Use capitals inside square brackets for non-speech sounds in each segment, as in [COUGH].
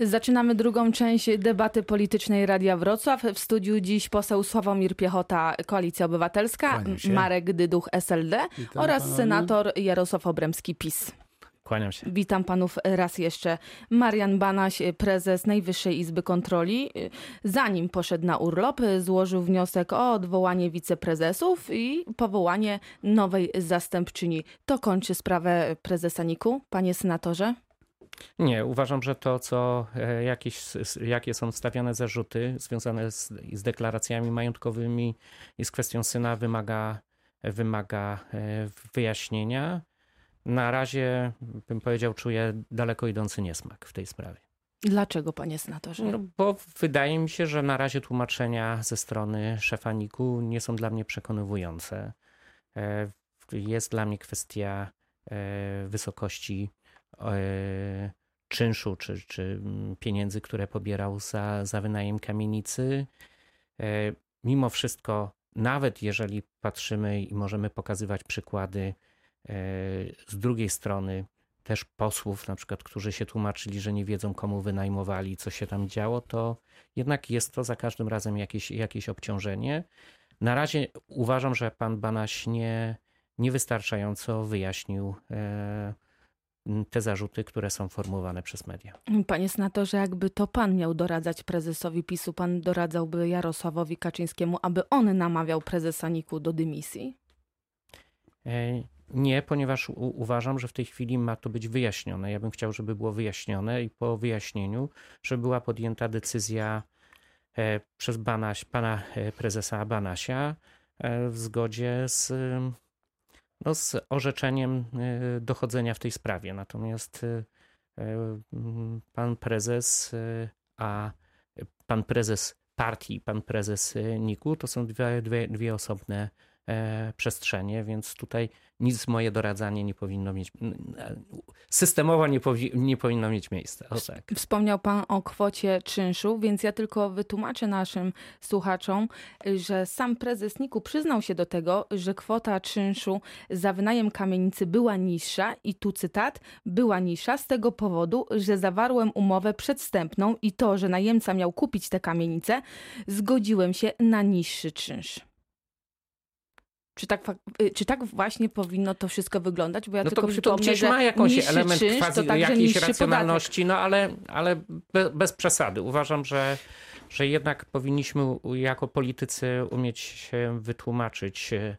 Zaczynamy drugą część debaty politycznej Radia Wrocław. W studiu dziś poseł Sławomir Piechota, Koalicja Obywatelska, Marek Dyduch, SLD Witam oraz panowie. senator Jarosław Obremski, PiS. Kłaniam się. Witam panów raz jeszcze. Marian Banaś, prezes Najwyższej Izby Kontroli, zanim poszedł na urlop, złożył wniosek o odwołanie wiceprezesów i powołanie nowej zastępczyni. To kończy sprawę prezesa Niku, panie senatorze? Nie, uważam, że to, co e, jakieś, jakie są stawiane zarzuty związane z, z deklaracjami majątkowymi i z kwestią syna wymaga, wymaga e, wyjaśnienia. Na razie, bym powiedział, czuję daleko idący niesmak w tej sprawie. Dlaczego, panie senatorze? No, bo wydaje mi się, że na razie tłumaczenia ze strony szefa NIK-u nie są dla mnie przekonywujące. E, jest dla mnie kwestia wysokości czynszu czy, czy mm, pieniędzy, które pobierał za, za wynajem kamienicy. E, mimo wszystko, nawet jeżeli patrzymy i możemy pokazywać przykłady e, z drugiej strony, też posłów, na przykład, którzy się tłumaczyli, że nie wiedzą, komu wynajmowali, co się tam działo, to jednak jest to za każdym razem jakieś, jakieś obciążenie. Na razie uważam, że pan Banaś nie, niewystarczająco wyjaśnił te zarzuty, które są formułowane przez media. Panie senatorze, jakby to pan miał doradzać prezesowi PiSu, pan doradzałby Jarosławowi Kaczyńskiemu, aby on namawiał prezesa Niku do dymisji? E, nie, ponieważ uważam, że w tej chwili ma to być wyjaśnione. Ja bym chciał, żeby było wyjaśnione i po wyjaśnieniu, żeby była podjęta decyzja e, przez Banaś, pana e, prezesa Banasia w zgodzie z no, z orzeczeniem y, dochodzenia w tej sprawie. Natomiast y, y, pan prezes, a pan prezes partii, pan prezes Niku to są dwie, dwie, dwie osobne przestrzenie, więc tutaj nic moje doradzanie nie powinno mieć, systemowo nie, powi, nie powinno mieć miejsca. O tak. Wspomniał Pan o kwocie czynszu, więc ja tylko wytłumaczę naszym słuchaczom, że sam prezes Niku przyznał się do tego, że kwota czynszu za wynajem kamienicy była niższa i tu cytat, była niższa z tego powodu, że zawarłem umowę przedstępną i to, że najemca miał kupić tę kamienicę, zgodziłem się na niższy czynsz. Czy tak, y, czy tak właśnie powinno to wszystko wyglądać? Bo ja no tylko to, przypomnę, to gdzieś ma jakąś element czynsz, quasi, jakiejś racjonalności, podatek. no ale, ale bez przesady. Uważam, że, że jednak powinniśmy jako politycy umieć się wytłumaczyć e,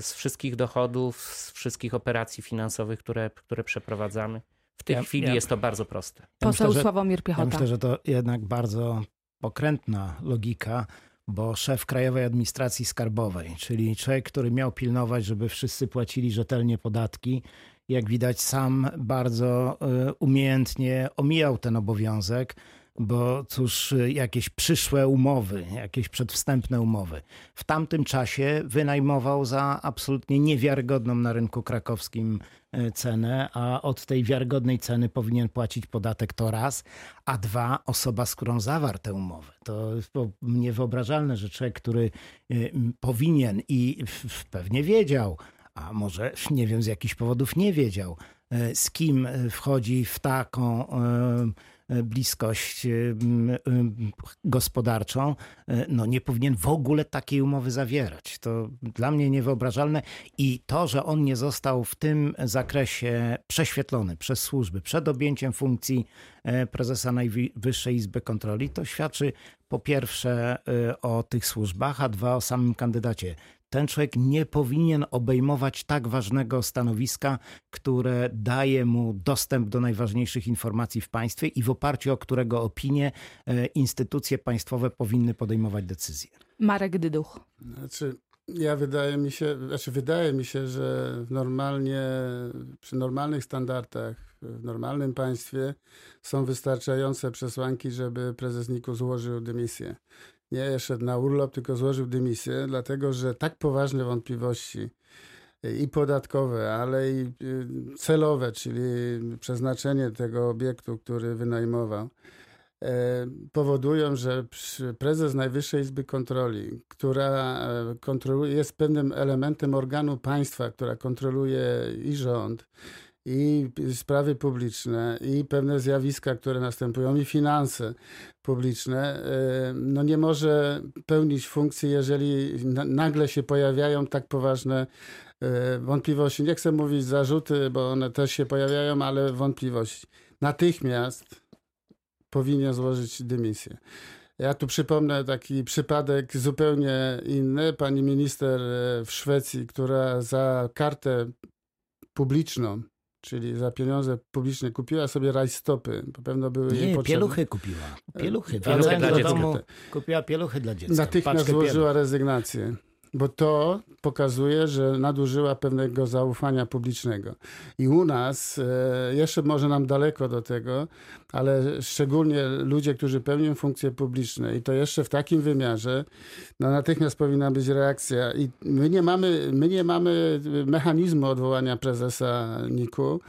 z wszystkich dochodów, z wszystkich operacji finansowych, które, które przeprowadzamy. W tej ja, chwili ja, jest to bardzo proste. Poseł ja myślę, Sławomir Piechota. Ja myślę, że to jednak bardzo pokrętna logika bo szef Krajowej Administracji Skarbowej, czyli człowiek, który miał pilnować, żeby wszyscy płacili rzetelnie podatki, jak widać sam bardzo e, umiejętnie omijał ten obowiązek, bo cóż, jakieś przyszłe umowy, jakieś przedwstępne umowy. W tamtym czasie wynajmował za absolutnie niewiarygodną na rynku krakowskim e, cenę, a od tej wiarygodnej ceny powinien płacić podatek to raz, a dwa osoba, z którą zawarł tę umowę. To niewyobrażalne, że człowiek, który e, powinien i pewnie wiedział, a może nie wiem z jakich powodów nie wiedział, e, z kim wchodzi w taką bliskość e, e, gospodarczą, no nie powinien w ogóle takiej umowy zawierać. To dla mnie niewyobrażalne i to, że on nie został w tym zakresie prześwietlony przez służby przed objęciem funkcji prezesa Najwyższej Izby Kontroli, to świadczy po pierwsze o tych służbach, a dwa o samym kandydacie ten człowiek nie powinien obejmować tak ważnego stanowiska, które daje mu dostęp do najważniejszych informacji w państwie i w oparciu o którego opinie e, instytucje państwowe powinny podejmować decyzje. Marek Dyduch. Znaczy, ja wydaje mi się, znaczy wydaje mi się, że normalnie, przy normalnych standardach, w normalnym państwie są wystarczające przesłanki, żeby prezes NIK-u złożył dymisję nie szedł na urlop, tylko złożył dymisję, dlatego że tak poważne wątpliwości i podatkowe, ale i y, celowe, czyli przeznaczenie tego obiektu, który wynajmował, e, powodują, że prezes Najwyższej Izby Kontroli, która e, kontroluje, jest pewnym elementem organu państwa, która kontroluje i rząd, i sprawy publiczne, i pewne zjawiska, które następują, i finanse publiczne, e, no nie może pełnić funkcji, jeżeli nagle się pojawiają tak poważne e, wątpliwości. Nie chcę mówić zarzuty, bo one też się pojawiają, ale wątpliwości. Natychmiast powinien złożyć dymisję. Ja tu przypomnę taki przypadek zupełnie inny. Pani minister e, w Szwecji, która za kartę publiczną czyli za pieniądze publiczne kupiła sobie rajstopy, bo pewno były Nie, jej potrzebne. pieluchy kupiła. Pieluchy. Pieluchy dla do dziecka. domu, kupiła pieluchy dla dziecka. Natychmiast złożyła pieluch. rezygnację. Bo to pokazuje, że nadużyła pewnego zaufania publicznego. I u nas, e, jeszcze może nam daleko do tego, ale szczególnie ludzie, którzy pełnią funkcje publiczne i to jeszcze w takim wymiarze, no natychmiast powinna być reakcja. I my nie mamy, my nie mamy mechanizmu odwołania prezesa NIK-u.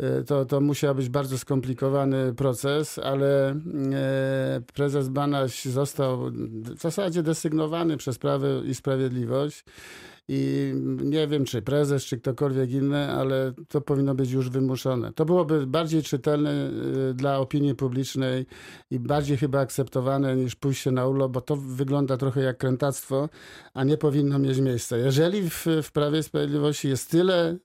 E, To, to musiał być bardzo skomplikowany proces, ale e, prezes Banaś został w zasadzie desygnowany przez Prawo i Sprawiedliwość. I nie wiem, czy prezes, czy ktokolwiek inny, ale to powinno być już wymuszone. To byłoby bardziej czytelne y, dla opinii publicznej i bardziej chyba akceptowane niż pójście na urlop, bo to wygląda trochę jak krętactwo, a nie powinno mieć miejsca. Jeżeli w, w Prawie i Sprawiedliwości jest tyle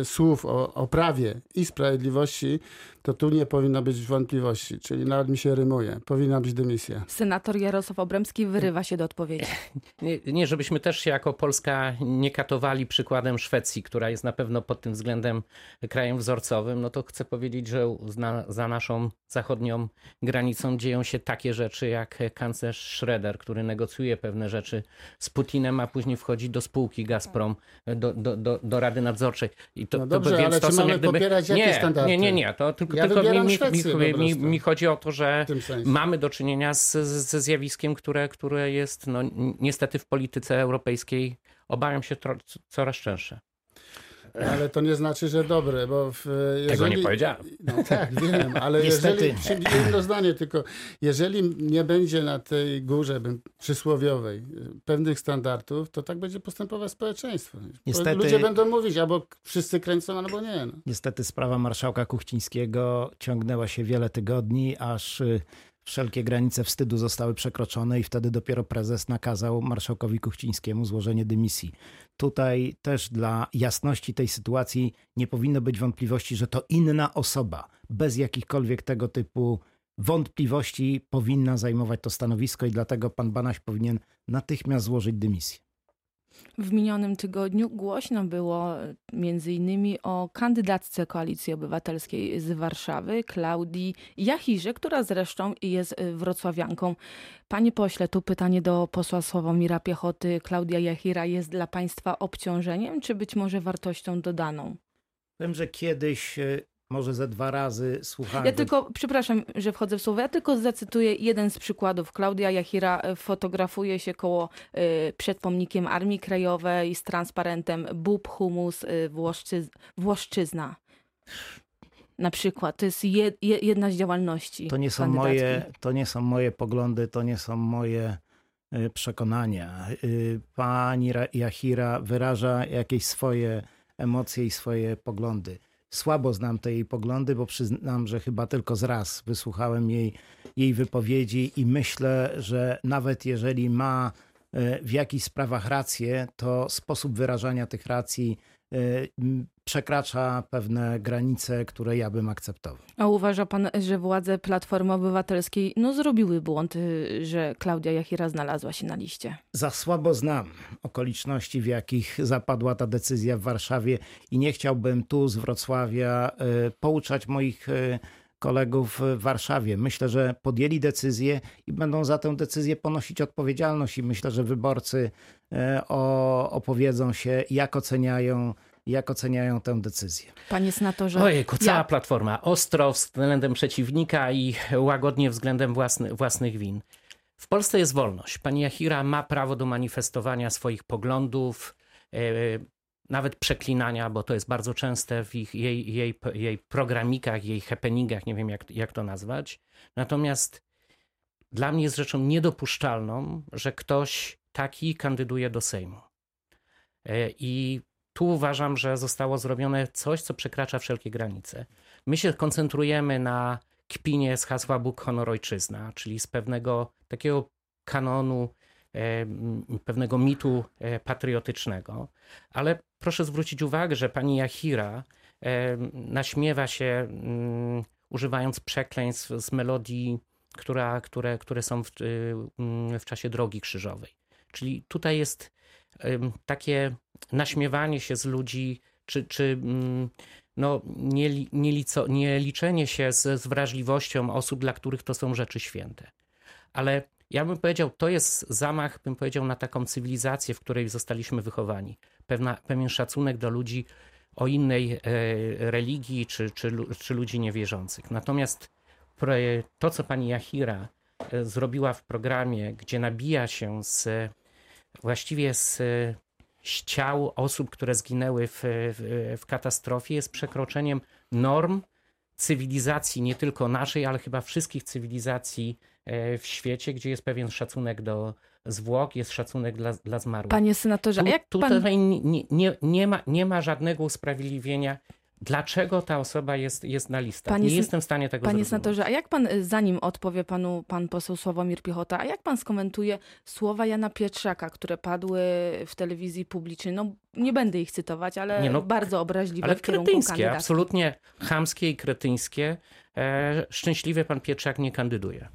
y, słów o, o prawie i sprawiedliwości, to tu nie powinno być wątpliwości, czyli nawet mi się rymuje. Powinna być dymisja. Senator Jarosław Obremski wyrywa się do odpowiedzi. [LAUGHS] Nie, nie, żebyśmy też się jako Polska nie katowali przykładem Szwecji, która jest na pewno pod tym względem krajem wzorcowym, no to chcę powiedzieć, że za, za naszą zachodnią granicą dzieją się takie rzeczy jak kanclerz Schroeder, który negocjuje pewne rzeczy z Putinem, a później wchodzi do spółki Gazprom, do, do, do, do Rady Nadzorczej. I to, No dobrze, to, więc ale to czy są mamy jak gdyby... popierać jakie nie, standardy? Nie, nie, nie, to tylko, Ja tylko mi, mi, Szwecję mi, mi, mi chodzi o to, że mamy do czynienia z, ze zjawiskiem, które, które jest no, niestety w polityce europejskiej, obawiam się, tro, coraz częstsze. Ale to nie znaczy, że dobre, bo w, jeżeli... Tego nie powiedziałem. No tak, wiem, ale [LAUGHS] Niestety. jeżeli, jedno zdanie tylko, jeżeli nie będzie na tej górze bym, przysłowiowej pewnych standardów, to tak będzie postępować społeczeństwo. Niestety- Ludzie będą mówić, albo wszyscy kręcą, albo nie. No. Niestety sprawa marszałka Kuchcińskiego ciągnęła się wiele tygodni, aż y, wszelkie granice wstydu zostały przekroczone i wtedy dopiero prezes nakazał marszałkowi Kuchcińskiemu złożenie dymisji. Tutaj też dla jasności tej sytuacji nie powinno być wątpliwości, że to inna osoba, bez jakichkolwiek tego typu wątpliwości powinna zajmować to stanowisko i dlatego pan Banaś powinien natychmiast złożyć dymisję. W minionym tygodniu głośno było e, między innymi o kandydatce Koalicji Obywatelskiej z Warszawy, Klaudii Jachirze, która zresztą jest e, wrocławianką. Panie pośle, tu pytanie do posła Sławomira Piechoty. Klaudia Jachira jest dla państwa obciążeniem, czy być może wartością dodaną? Wiem, że kiedyś, y, może ze dwa razy słuchałem... Ja tylko, przepraszam, że wchodzę w słowo, ja tylko zacytuję jeden z przykładów. Klaudia Jachira e, fotografuje się koło, y, przed pomnikiem Armii Krajowej z transparentem Bób, humus, y, Włoszczyz, Włoszczyzna. Na przykład, to jest je, je, jedna z działalności To nie, są moje, to nie są moje poglądy, to nie są moje przekonania. Pani Ra- Jachira wyraża jakieś swoje emocje i swoje poglądy. Słabo znam te jej poglądy, bo przyznam, że chyba tylko z raz wysłuchałem jej, jej wypowiedzi i myślę, że nawet jeżeli ma y, w jakichś sprawach rację, to sposób wyrażania tych racji przekracza pewne granice, które ja bym akceptował. A uważa pan, że władze Platformy Obywatelskiej no, zrobiły błąd, y, że Klaudia Jachira znalazła się na liście? Za słabo znam okoliczności, w jakich zapadła ta decyzja w Warszawie i nie chciałbym tu z Wrocławia e, pouczać moich kolegów w Warszawie. Myślę, że podjęli decyzję i będą za tę decyzję ponosić odpowiedzialność i myślę, że wyborcy e, o, opowiedzą się, jak oceniają, jak oceniają tę decyzję. Panie senatorze, Ojejku, cała ja- platforma. Ostro względem przeciwnika i łagodnie względem własny, własnych win. W Polsce jest wolność. Pani Jachira ma prawo do manifestowania swoich poglądów, e, nawet przeklinania, bo to jest bardzo częste w ich, jej, jej, jej programikach, jej happeningach, nie wiem jak, jak to nazwać. Natomiast dla mnie jest rzeczą niedopuszczalną, że ktoś taki kandyduje do Sejmu. E, I tu uważam, że zostało zrobione coś, co przekracza wszelkie granice. My się koncentrujemy na kpinie z hasła Bóg, honor, ojczyzna, czyli z pewnego takiego kanonu, pewnego mitu e, patriotycznego. Ale proszę zwrócić uwagę, że pani Jahira e, naśmiewa się, mm, używając przekleństw z melodii, która, które, które są w, w czasie drogi krzyżowej. Czyli tutaj jest takie naśmiewanie się z ludzi, czy, czy mm, no, nie, nie, lico, nie liczenie się z, z wrażliwością osób, dla których to są rzeczy święte. Ale ja bym powiedział, to jest zamach, bym powiedział, na taką cywilizację, w której zostaliśmy wychowani. Pewna, pewien szacunek do ludzi o innej e, religii czy, czy, czy ludzi niewierzących. Natomiast to, co pani Jahira e, zrobiła w programie, gdzie nabija się z właściwie z z ciał osób, które zginęły w, w, w katastrofie, jest przekroczeniem norm cywilizacji, nie tylko naszej, ale chyba wszystkich cywilizacji e, w świecie, gdzie jest pewien szacunek do zwłok, jest szacunek dla, dla zmarłych. Panie senatorze, tu, a jak tutaj pan... nie, nie, nie, ma, nie ma żadnego usprawiedliwienia dlaczego ta osoba jest, jest na listach. Panie, nie jestem w stanie tego Panie senatorze, a jak pan, y, zanim odpowie panu pan poseł Sławomir Piechota, a jak pan skomentuje słowa Jana Pietrzaka, które padły w telewizji publicznej? No nie będę ich cytować, ale no, bardzo obraźliwe ale w kretyńskie, absolutnie chamskie i kretyńskie. E, szczęśliwie pan Pietrzak nie kandyduje.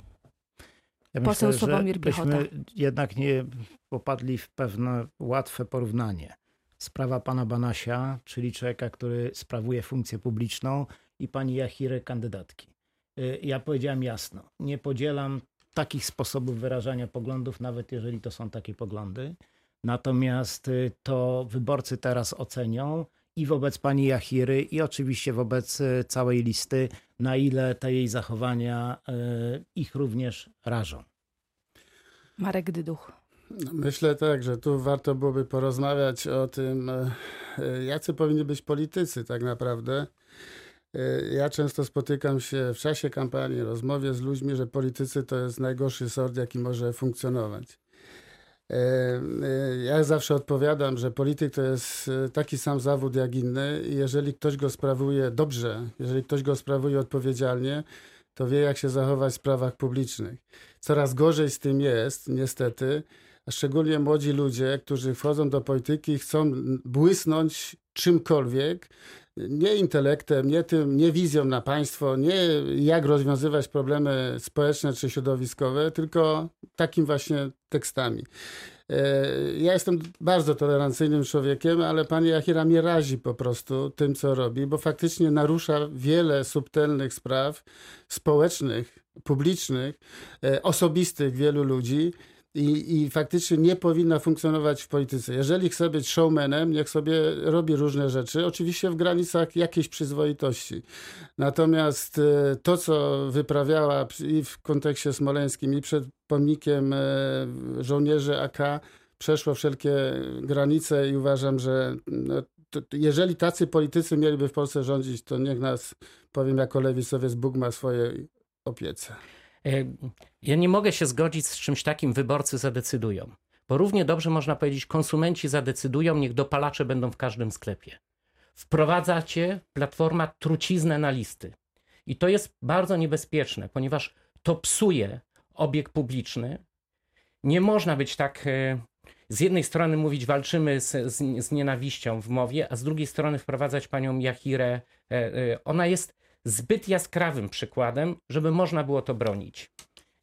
Ja Poseł myślę, Sławomir Piechota. jednak nie popadli w pewne łatwe porównanie sprawa pana Banasia, czyli człowieka, który sprawuje funkcję publiczną i pani Jachiry, kandydatki. Y, ja powiedziałem jasno, nie podzielam takich sposobów wyrażania poglądów, nawet jeżeli to są takie poglądy. Natomiast y, to wyborcy teraz ocenią i wobec pani Jachiry, i oczywiście wobec y, całej listy, na ile te jej zachowania ich również rażą. Marek Dyduch. Myślę tak, że tu warto byłoby porozmawiać o tym, e, e, jacy powinni być politycy tak naprawdę. E, ja często spotykam się w czasie kampanii, rozmowie z ludźmi, że politycy to jest najgorszy sort, jaki może funkcjonować. Ja zawsze odpowiadam, że polityk to jest taki sam zawód jak inny i jeżeli ktoś go sprawuje dobrze, jeżeli ktoś go sprawuje odpowiedzialnie, to wie jak się zachować w sprawach publicznych. Coraz gorzej z tym jest, niestety, szczególnie młodzi ludzie, którzy wchodzą do polityki chcą błysnąć czymkolwiek, nie intelektem, nie tym, nie wizją na państwo, nie jak rozwiązywać problemy społeczne czy środowiskowe, tylko takim właśnie tekstami. E, ja jestem bardzo tolerancyjnym człowiekiem, ale pani Jachira mnie razi po prostu tym, co robi, bo faktycznie narusza wiele subtelnych spraw społecznych, publicznych, e, osobistych wielu ludzi i, i faktycznie nie powinna funkcjonować w polityce. Jeżeli chce być showmanem, niech sobie robi różne rzeczy, oczywiście w granicach jakiejś przyzwoitości. Natomiast e, to, co wyprawiała i w kontekście smoleńskim, i przed pomnikiem e, żołnierzy AK, przeszło wszelkie granice i uważam, że no, jeżeli tacy politycy mieliby w Polsce rządzić, to niech nas, powiem jako lewicowiec, Bóg ma swoje opiece. E, ja nie mogę się zgodzić z czymś takim, wyborcy zadecydują. Bo równie dobrze można powiedzieć, konsumenci zadecydują, niech dopalacze będą w każdym sklepie. Wprowadzacie platforma truciznę na listy. I to jest bardzo niebezpieczne, ponieważ to psuje obieg publiczny. Nie można być tak. E, z jednej strony mówić, walczymy z, z, z nienawiścią w mowie, a z drugiej strony wprowadzać panią Jahirę. E, ona jest zbyt jaskrawym przykładem, żeby można było to bronić.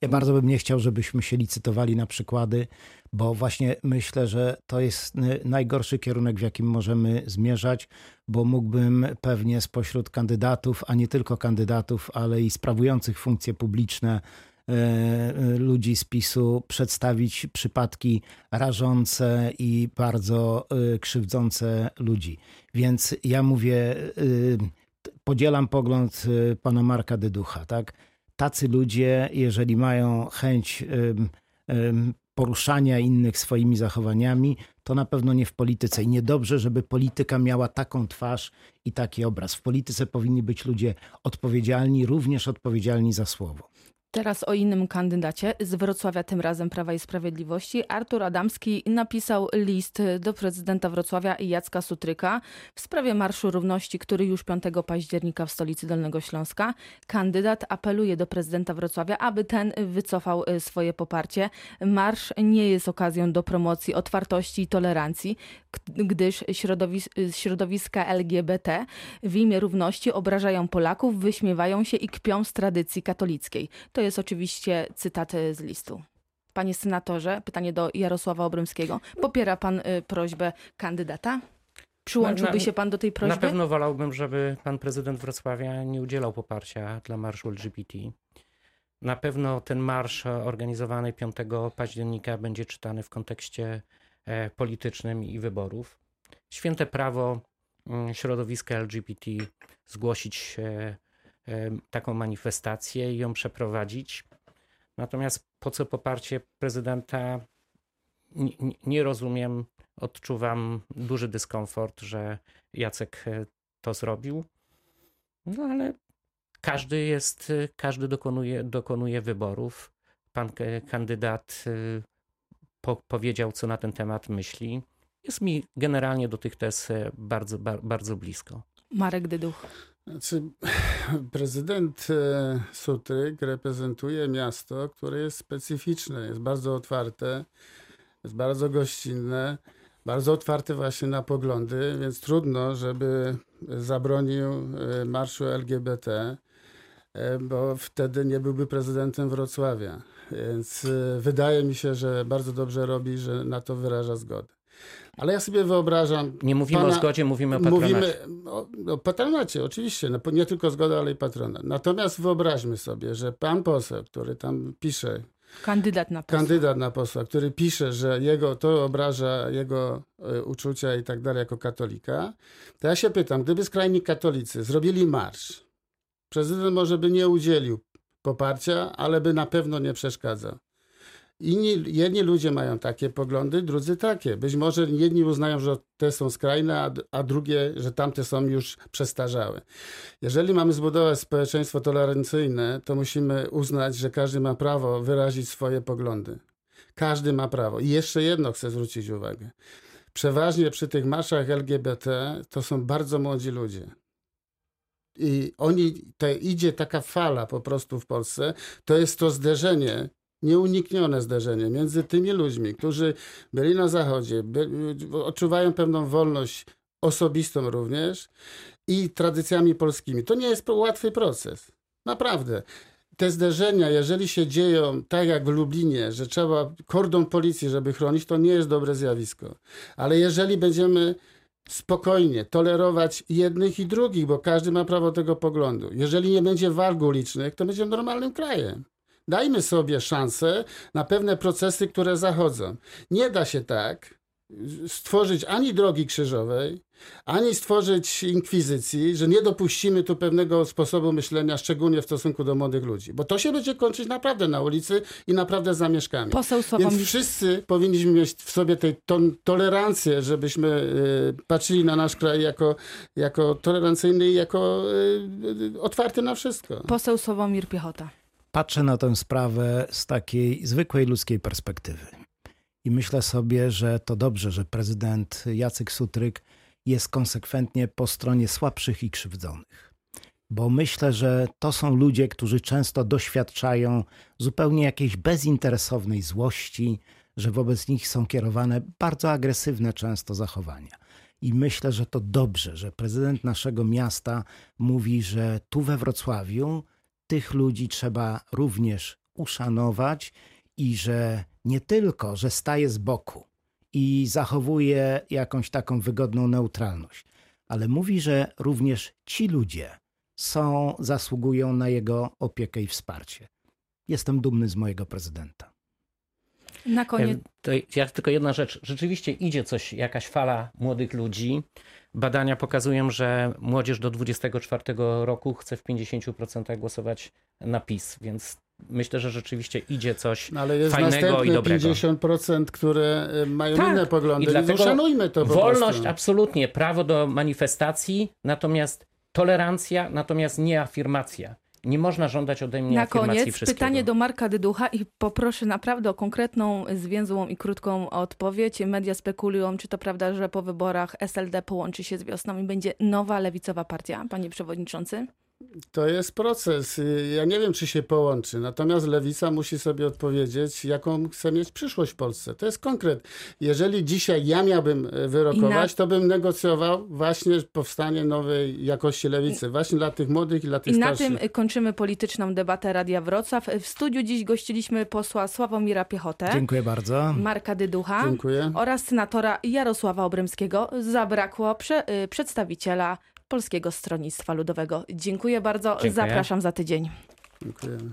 Ja bardzo bym nie chciał, żebyśmy się licytowali na przykłady, bo właśnie myślę, że to jest najgorszy kierunek, w jakim możemy zmierzać, bo mógłbym pewnie spośród kandydatów, a nie tylko kandydatów, ale i sprawujących funkcje publiczne, e, e, ludzi z PiSu przedstawić przypadki rażące i bardzo e, krzywdzące ludzi. Więc ja mówię, podzielam pogląd y, pana Marka Dyducha, tak? Tacy ludzie, jeżeli mają chęć poruszania innych swoimi zachowaniami, to na pewno nie w polityce. I niedobrze, żeby polityka miała taką twarz i taki obraz. W polityce powinni być ludzie odpowiedzialni, również odpowiedzialni za słowo. Teraz o innym kandydacie z Wrocławia, tym razem Prawa i Sprawiedliwości. Artur Adamski napisał list do prezydenta Wrocławia Jacka Sutryka w sprawie Marszu Równości, który już 5 października w stolicy Dolnego Śląska. Kandydat apeluje do prezydenta Wrocławia, aby ten wycofał y, swoje poparcie. Marsz nie jest okazją do promocji otwartości i tolerancji, gdyż środowis środowiska LGBT w imię równości obrażają Polaków, wyśmiewają się i kpią z tradycji katolickiej. To jest oczywiście cytat z listu. Panie senatorze, pytanie do Jarosława Obrymskiego. Popiera pan y, prośbę kandydata? Przyłączyłby się pan do tej prośby? Na pewno wolałbym, żeby pan prezydent Wrocławia nie udzielał poparcia dla marszu LGBT. Na pewno ten marsz organizowany 5 października będzie czytany w kontekście e, politycznym i wyborów. Święte prawo mm, środowiska LGBT zgłosić taką manifestację i ją przeprowadzić. Natomiast po co poparcie prezydenta? Nie, rozumiem, odczuwam duży dyskomfort, że Jacek e, to zrobił. No ale każdy jest, każdy dokonuje, dokonuje wyborów. Pan kandydat e, po, powiedział, co na ten temat myśli. Jest mi generalnie do tych tez e, bardzo, bardzo blisko. Marek Dyduch. Znaczy, [SIGHS] prezydent e, Sutryk reprezentuje miasto, które jest specyficzne, jest bardzo otwarte, jest bardzo gościnne, bardzo otwarte właśnie na poglądy, więc trudno, żeby zabronił e, marszu LGBT, e, bo wtedy nie byłby prezydentem Wrocławia. Więc wydaje mi się, że bardzo dobrze robi, że na to wyraża zgodę. Ale ja sobie wyobrażam. Nie mówimy pana, o zgodzie, mówimy o patronacie. Mówimy o, o patronacie, oczywiście. No, nie tylko zgoda, ale i patronat. Natomiast wyobraźmy sobie, że pan poseł, który tam pisze. Kandydat na posła. Kandydat na posła, który pisze, że jego, to obraża jego y, uczucia i tak dalej jako katolika. To ja się pytam, gdyby skrajni katolicy zrobili marsz, prezydent może by nie udzielił poparcia, ale by na pewno nie przeszkadzał. Inni, jedni ludzie mają takie poglądy, drudzy takie. Być może jedni uznają, że te są skrajne, a, a drugie, że tamte są już przestarzałe. Jeżeli mamy zbudować społeczeństwo tolerancyjne, to musimy uznać, że każdy ma prawo wyrazić swoje poglądy. Każdy ma prawo. I jeszcze jedno chcę zwrócić uwagę. Przeważnie przy tych marszach LGBT to są bardzo młodzi ludzie. I oni, te, idzie taka fala po prostu w Polsce, to jest to zderzenie nieuniknione zderzenie między tymi ludźmi, którzy byli na Zachodzie, by, odczuwają pewną wolność osobistą również i tradycjami polskimi. To nie jest łatwy proces. Naprawdę. Te zderzenia, jeżeli się dzieją tak jak w Lublinie, że trzeba kordon policji, żeby chronić, to nie jest dobre zjawisko. Ale jeżeli będziemy spokojnie tolerować jednych i drugich, bo każdy ma prawo tego poglądu. Jeżeli nie będzie walk ulicznych, to będzie normalnym krajem. Dajmy sobie szansę na pewne procesy, które zachodzą. Nie da się tak stworzyć ani drogi krzyżowej, ani stworzyć inkwizycji, że nie dopuścimy tu pewnego sposobu myślenia, szczególnie w stosunku do młodych ludzi. Bo to się będzie kończyć naprawdę na ulicy i naprawdę zamieszkami. Poseł Więc wszyscy powinniśmy mieć w sobie tej tolerancję, żebyśmy y, patrzyli na nasz kraj jako, jako tolerancyjny i jako y, otwarty na wszystko. Poseł Sławomir Piechota patrzę na tę sprawę z takiej zwykłej ludzkiej perspektywy. I myślę sobie, że to dobrze, że prezydent Jacek Sutryk jest konsekwentnie po stronie słabszych i krzywdzonych. Bo myślę, że to są ludzie, którzy często doświadczają zupełnie jakiejś bezinteresownej złości, że wobec nich są kierowane bardzo agresywne często zachowania. I myślę, że to dobrze, że prezydent naszego miasta mówi, że tu we Wrocławiu tych ludzi trzeba również uszanować i że nie tylko, że staje z boku i zachowuje jakąś taką wygodną neutralność, ale mówi, że również ci ludzie są, zasługują na jego opiekę i wsparcie. Jestem dumny z mojego prezydenta. Na koniec. To ja tylko jedna rzecz. Rzeczywiście idzie coś, jakaś fala młodych ludzi. Badania pokazują, że młodzież do 24 roku chce w 50% głosować na PiS, więc myślę, że rzeczywiście idzie coś no, ale jest fajnego i dobrego. 50%, które y, mają tak. inne poglądy, I dlatego szanujmy to Wolność, absolutnie, prawo do manifestacji, natomiast tolerancja, natomiast nie afirmacja. Nie można żądać ode mnie Na koniec pytanie do Marka Dyducha i poproszę naprawdę o konkretną, zwięzłą i krótką odpowiedź. Media spekulują, czy to prawda, że po wyborach SLD połączy się z wiosną i będzie nowa lewicowa partia, panie przewodniczący? To jest proces. Ja nie wiem, czy się połączy. Natomiast lewica musi sobie odpowiedzieć, jaką chce mieć przyszłość w Polsce. To jest konkret. Jeżeli dzisiaj ja miałbym e, wyrokować, na- to bym negocjował właśnie powstanie nowej jakości lewicy. Właśnie dla tych młodych i dla tych I na starszych. tym kończymy polityczną debatę Radia Wrocław. W studiu dziś gościliśmy posła Sławomira Piechotę, Dziękuję bardzo. Marka Dyducha Dziękuję. oraz senatora Jarosława Obrymskiego. Zabrakło prze, y, przedstawiciela Polskiego Stronnictwa Ludowego. Dziękuję bardzo. Dziękuję. Zapraszam za tydzień. Dziękujemy.